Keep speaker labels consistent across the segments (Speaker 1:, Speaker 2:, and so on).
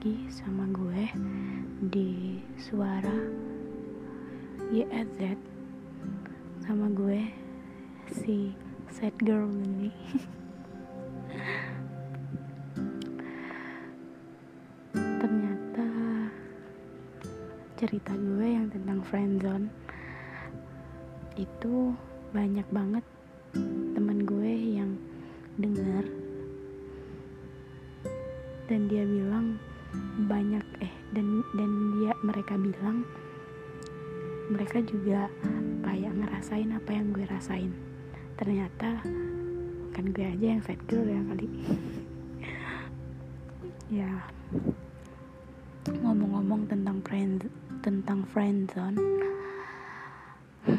Speaker 1: lagi sama gue di suara YZ sama gue si sad girl ini. Ternyata cerita gue yang tentang friendzone itu banyak banget juga kayak ngerasain apa yang gue rasain. Ternyata bukan gue aja yang sad girl ya kali. Ya. Ngomong-ngomong tentang friend tentang friendzone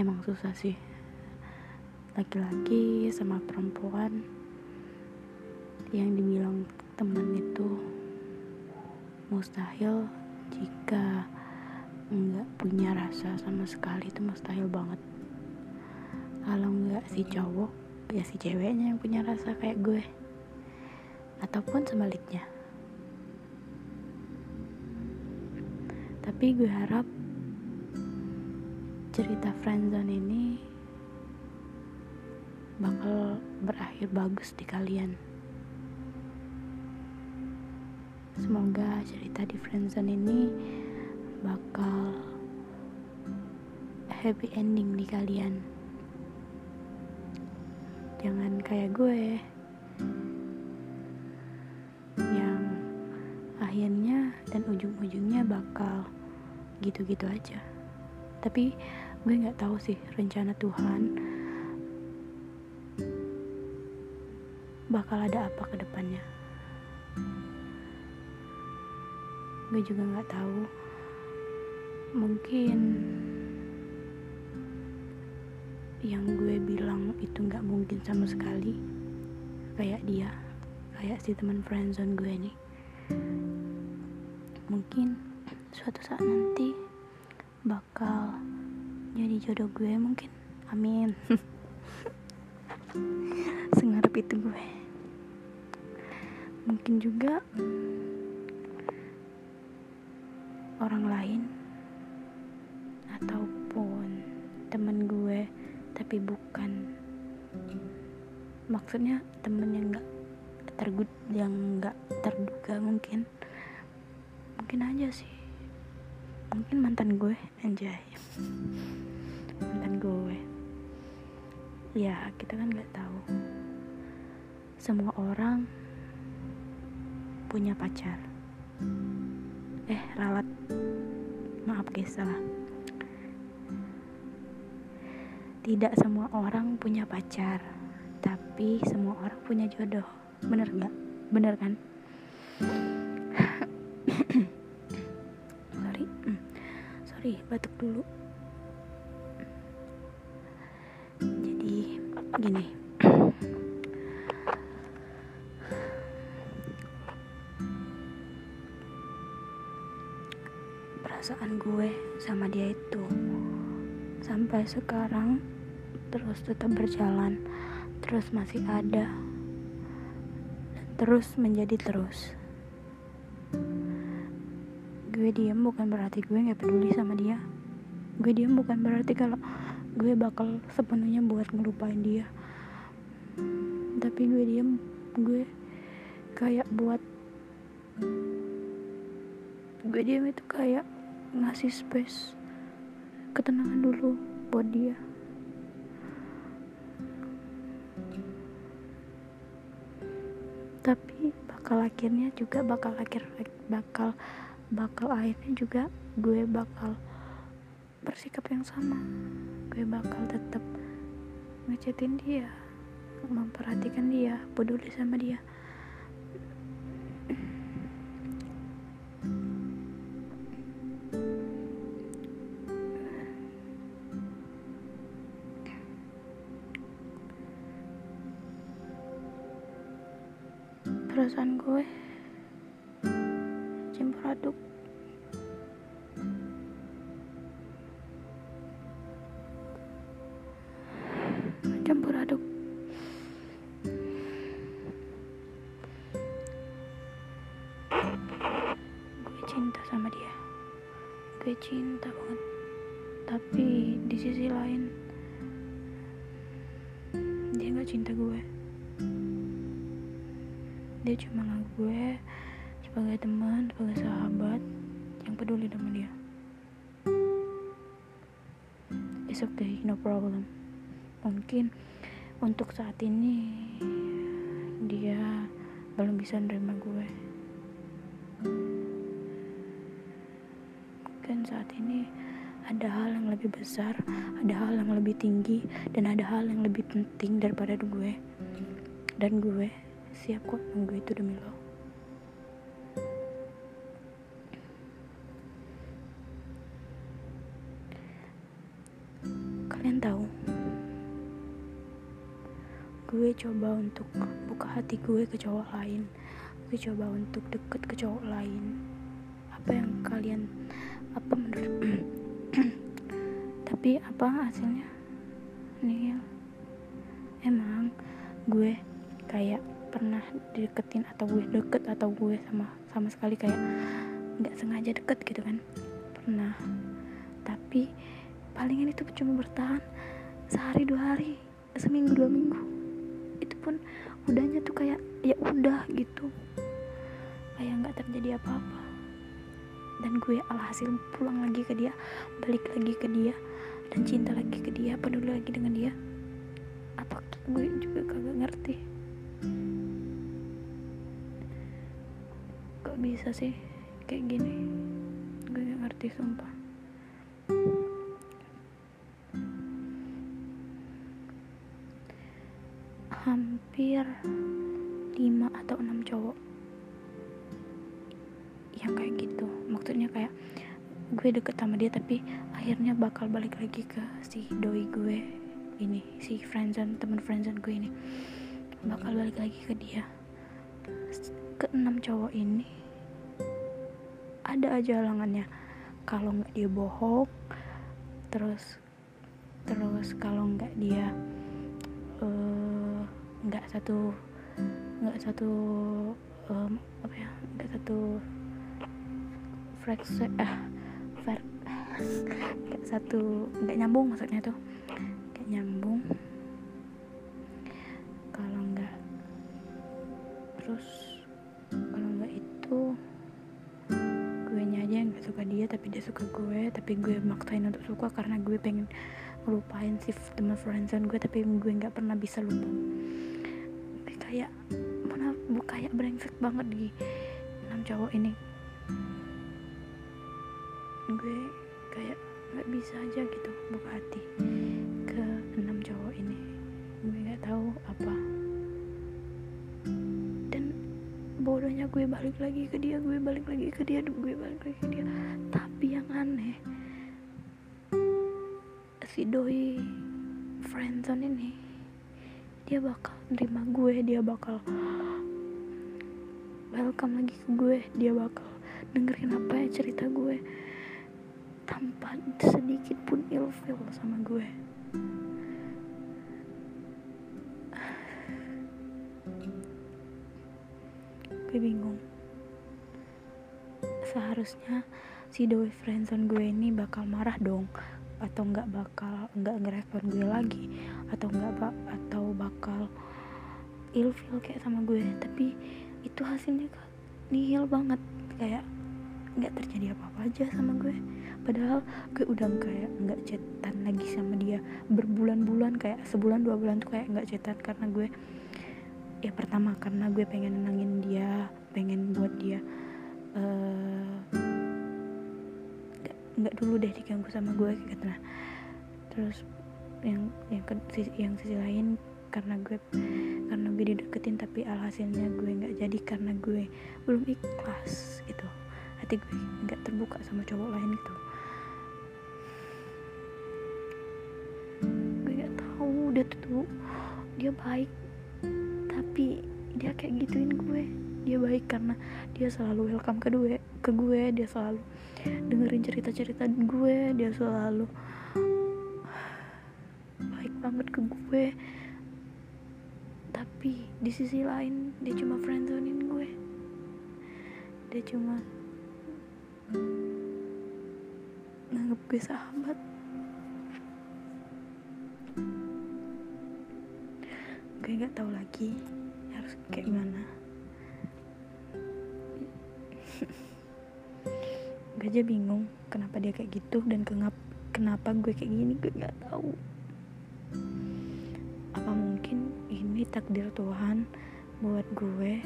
Speaker 1: emang susah sih. Laki-laki sama perempuan yang dibilang teman itu mustahil jika nggak punya rasa sama sekali itu mustahil banget. Kalau nggak si cowok ya si ceweknya yang punya rasa kayak gue. Ataupun sebaliknya. Tapi gue harap cerita friendzone ini bakal berakhir bagus di kalian. Semoga cerita di friendzone ini bakal happy ending di kalian. Jangan kayak gue yang akhirnya dan ujung-ujungnya bakal gitu-gitu aja. Tapi gue nggak tahu sih rencana Tuhan bakal ada apa ke depannya. Gue juga nggak tahu mungkin yang gue bilang itu nggak mungkin sama sekali. Kayak dia kayak si teman friendzone gue nih. Mungkin suatu saat nanti bakal jadi jodoh gue mungkin. Amin. Sengarap itu gue. Mungkin juga orang lain tapi bukan. Maksudnya temen yang nggak tergut yang nggak terduga mungkin. Mungkin aja sih. Mungkin mantan gue anjay. Mantan gue. Ya kita kan nggak tahu. Semua orang punya pacar. Eh ralat. Maaf guys salah tidak semua orang punya pacar tapi semua orang punya jodoh. Bener nggak? Bener kan? Sorry. Hmm. sorry batuk dulu. Jadi gini. Perasaan gue sama dia itu sampai sekarang terus tetap berjalan terus masih ada terus menjadi terus. Gue diam bukan berarti gue nggak peduli sama dia. Gue diam bukan berarti kalau gue bakal sepenuhnya buat ngelupain dia. Tapi gue diam gue kayak buat gue diam itu kayak ngasih space ketenangan dulu buat dia bakal akhirnya juga bakal akhir bakal bakal akhirnya juga gue bakal bersikap yang sama. Gue bakal tetap ngechatin dia memperhatikan dia peduli sama dia cinta banget. Tapi di sisi lain dia nggak cinta gue. Dia cuma nggak gue sebagai teman sebagai sahabat yang peduli sama dia. It's okay no problem. Mungkin untuk saat ini dia belum bisa nerima gue ini ada hal yang lebih besar ada hal yang lebih tinggi dan ada hal yang lebih penting daripada gue. Dan gue siap kok nunggu itu demi lo. Kalian tahu gue coba untuk buka hati gue ke cowok lain. Gue coba untuk deket ke cowok lain. Apa yang kalian apa menurut tapi apa hasilnya? Nihil emang gue kayak pernah deketin atau gue deket atau gue sama sama sekali kayak nggak sengaja deket gitu kan? Pernah. Tapi palingan itu cuma bertahan sehari dua hari seminggu dua minggu. Pun udahnya tuh kayak ya udah gitu. Kayak nggak terjadi apa-apa dan gue alhasil pulang lagi ke dia balik lagi ke dia dan cinta lagi ke dia peduli lagi dengan dia. Apa gue juga kagak ngerti. Kok bisa sih kayak gini? Gue gak ngerti sumpah. Hampir 5 atau 6 cowok yang kayak gitu. Maksudnya kayak gue deket sama dia tapi akhirnya bakal balik lagi ke si doi gue ini si friendzone teman friendzone gue ini. Bakal balik lagi ke dia. Ke enam cowok ini ada aja halangannya. Kalau nggak dia bohong terus terus kalau nggak dia uh, nggak satu nggak satu um, apa ya nggak satu frekuensi eh ver nggak satu nggak nyambung maksudnya tuh. Nggak nyambung. Kalau nggak terus kalau nggak itu gue nya aja yang nggak suka dia tapi dia suka gue tapi gue maksain untuk suka karena gue pengen ngelupain si teman friendzone gue tapi gue nggak pernah bisa lupa. Kayak mana kayak brengsek banget di enam cowok ini gue kayak nggak bisa aja gitu buka hati ke enam cowok ini. Gue nggak tahu apa. Dan bodohnya gue balik lagi ke dia gue balik lagi ke dia gue balik lagi ke dia. Tapi yang aneh si doi friendzone ini dia bakal nerima gue dia bakal welcome lagi ke gue dia bakal dengerin apa ya cerita gue tanpa sedikit pun ilfil sama gue. Gue bingung. Seharusnya si doi friendzone gue ini bakal marah dong atau nggak bakal nggak ngerespon gue lagi atau nggak bak atau bakal ilfil kayak sama gue. Tapi itu hasilnya nihil banget. Kayak nggak terjadi apa-apa aja sama gue padahal gue udah kayak nggak cetan lagi sama dia. Berbulan-bulan kayak sebulan dua bulan tuh kayak nggak cetan karena gue ya pertama karena gue pengen nenangin dia pengen buat dia uh, nggak dulu deh diganggu sama gue gitu. Nah terus yang yang ke, yang sisi lain karena gue karena gue dideketin tapi alhasilnya gue nggak jadi karena gue belum ikhlas gitu. Hati gue nggak terbuka sama cowok lain gitu tahu dia baik. Tapi dia kayak gituin gue. Dia baik karena dia selalu welcome ke gue ke gue. Dia selalu dengerin cerita-cerita gue. Dia selalu baik banget ke gue. Tapi di sisi lain dia cuma friendzonin gue. Dia cuma gue sahabat nggak tahu lagi harus kayak gimana. Gue aja bingung kenapa dia kayak gitu dan kenapa kenapa gue kayak gini gue nggak tahu. Apa mungkin ini takdir Tuhan buat gue?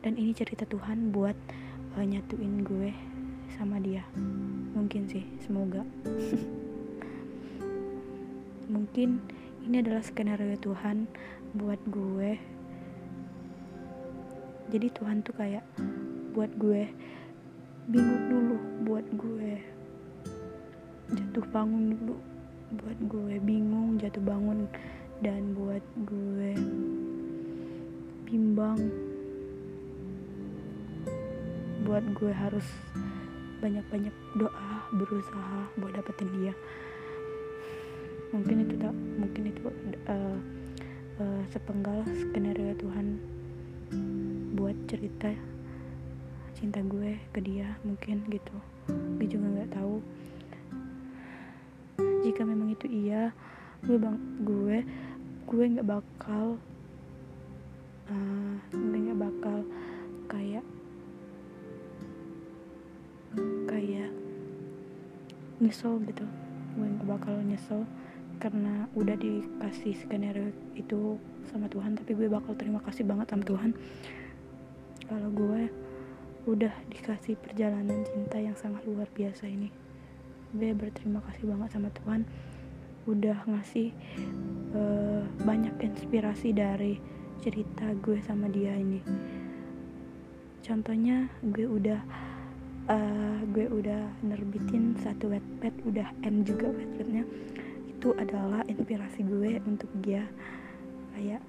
Speaker 1: Dan ini cerita Tuhan buat uh, nyatuin gue sama dia. Mungkin sih semoga. Mungkin ini adalah skenario Tuhan buat gue. Jadi Tuhan tuh kayak buat gue bingung dulu buat gue jatuh bangun dulu buat gue bingung jatuh bangun dan buat gue bimbang. Buat gue harus banyak-banyak doa berusaha buat dapetin dia mungkin itu tak mungkin itu uh, uh, sepenggal skenario Tuhan buat cerita cinta gue ke dia mungkin gitu. Gue juga nggak tahu. Jika memang itu iya gue bang gue gue nggak bakal uh, gue nggak bakal kayak kayak nyesel gitu. Gue nggak bakal nyesel karena udah dikasih skenario itu sama Tuhan tapi gue bakal terima kasih banget sama Tuhan. Kalau gue udah dikasih perjalanan cinta yang sangat luar biasa ini. Gue berterima kasih banget sama Tuhan. Udah ngasih uh, banyak inspirasi dari cerita gue sama dia ini. Contohnya gue udah uh, gue udah nerbitin satu wetpad udah end juga wetpadnya itu adalah inspirasi gue untuk dia. Kayak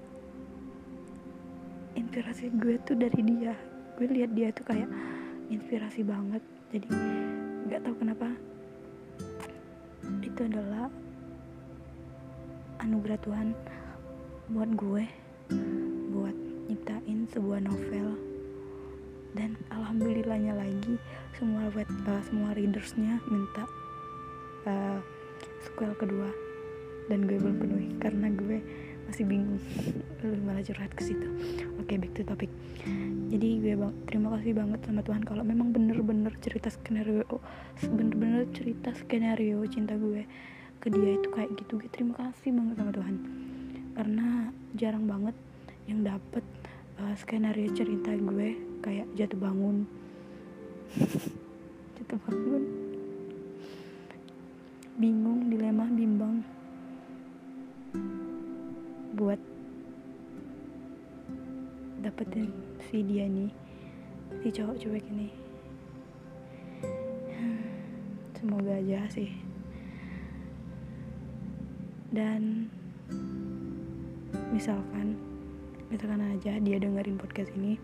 Speaker 1: inspirasi gue tuh dari dia. Gue lihat dia tuh kayak inspirasi banget. Jadi nggak tahu kenapa itu adalah anugerah Tuhan buat gue buat nyiptain sebuah novel. Dan alhamdulillahnya lagi semua uh, semua readersnya minta uh, sequel kedua dan gue belum penuhi karena gue masih bingung. Lu malah curhat ke situ. Oke okay, back to topic. Jadi gue bang terima kasih banget sama Tuhan kalau memang bener-bener cerita skenario bener-bener cerita skenario cinta gue ke dia itu kayak gitu. Gue terima kasih banget sama Tuhan. Karena jarang banget yang dapet uh, skenario cerita gue kayak jatuh bangun. Jatuh bangun. Bingung dilema bimbang buat dapetin si dia nih si cowok cuek ini. Semoga aja sih. Dan misalkan misalkan aja dia dengerin podcast ini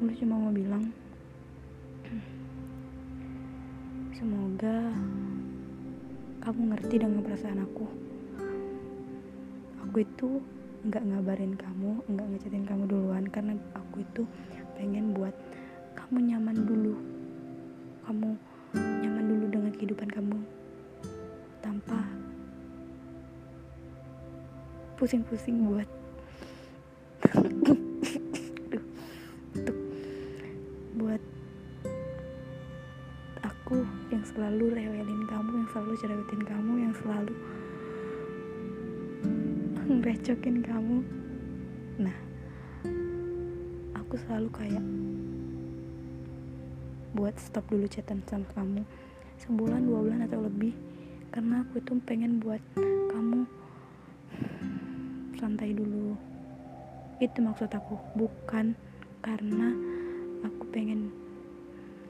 Speaker 1: lu cuma mau bilang semoga kamu ngerti dengan perasaan aku aku itu nggak ngabarin kamu nggak ngechatin kamu duluan karena aku itu pengen buat kamu nyaman dulu. Kamu nyaman dulu dengan kehidupan kamu tanpa pusing-pusing buat yang selalu rewelin kamu yang selalu cerewetin kamu yang selalu ngerecokin kamu. Nah aku selalu kayak buat stop dulu chatan sama kamu. Sebulan dua bulan atau lebih. Karena aku itu pengen buat kamu santai dulu. Itu maksud aku bukan karena aku pengen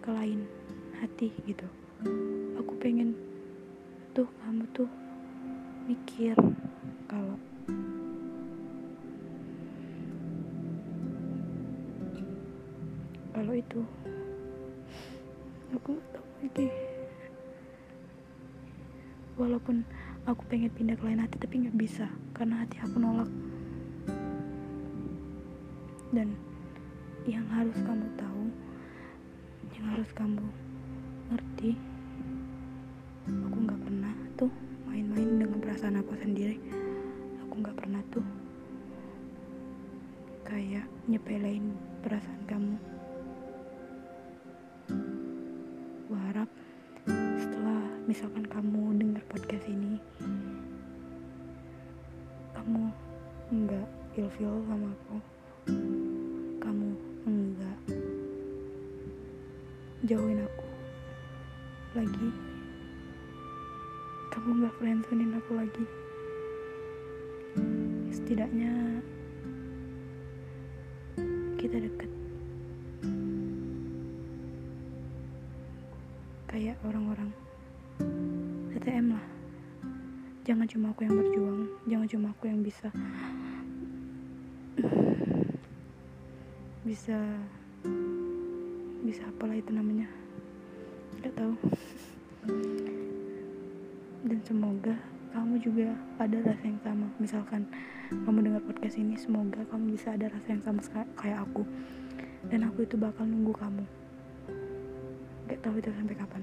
Speaker 1: ke lain hati gitu. Aku pengen tuh kamu tuh mikir kalau cowok itu. Aku nggak tahu lagi. Walaupun aku pengen pindah ke lain hati tapi nggak bisa karena hati aku nolak. Dan yang harus kamu tahu yang harus kamu ngerti aku nggak pernah tuh main-main dengan perasaan aku sendiri. Aku nggak pernah tuh kayak nyepelein perasaan kamu. Misalkan kamu dengar podcast ini kamu enggak ilfil sama aku kamu enggak jauhin aku lagi kamu enggak friendzonein aku lagi setidaknya cuma aku yang berjuang. Jangan cuma aku yang bisa bisa bisa apalah itu namanya. Nggak tahu. Dan semoga kamu juga ada rasa yang sama. Misalkan kamu dengar podcast ini semoga kamu bisa ada rasa yang sama kayak aku. Dan aku itu bakal nunggu kamu. Gak tahu itu sampai kapan.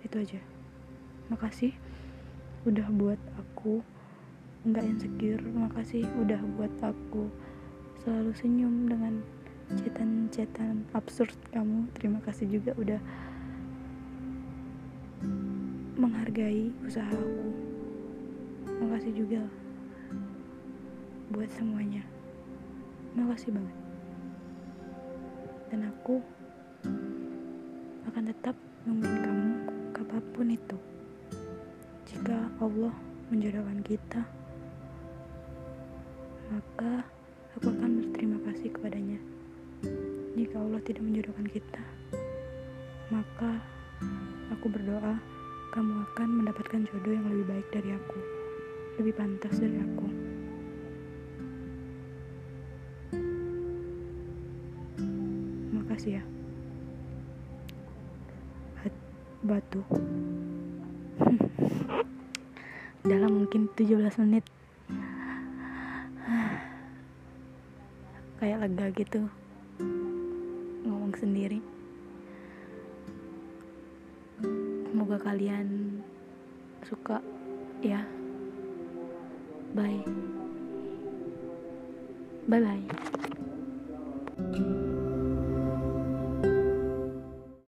Speaker 1: Itu aja. Makasih udah buat aku nggak insecure. Makasih udah buat aku selalu senyum dengan cetan-cetan absurd kamu. Terima kasih juga udah menghargai usaha aku. Makasih juga buat semuanya. Makasih banget. Dan aku akan tetap nungguin kamu kapan pun itu jika Allah menjodohkan kita. Maka aku akan berterima kasih kepadanya. Jika Allah tidak menjodohkan kita maka aku berdoa kamu akan mendapatkan jodoh yang lebih baik dari aku lebih pantas dari aku. Makasih ya. Batu dalam mungkin 17 menit. Kayak lega gitu. Ngomong sendiri. Semoga kalian suka ya. Bye. Bye bye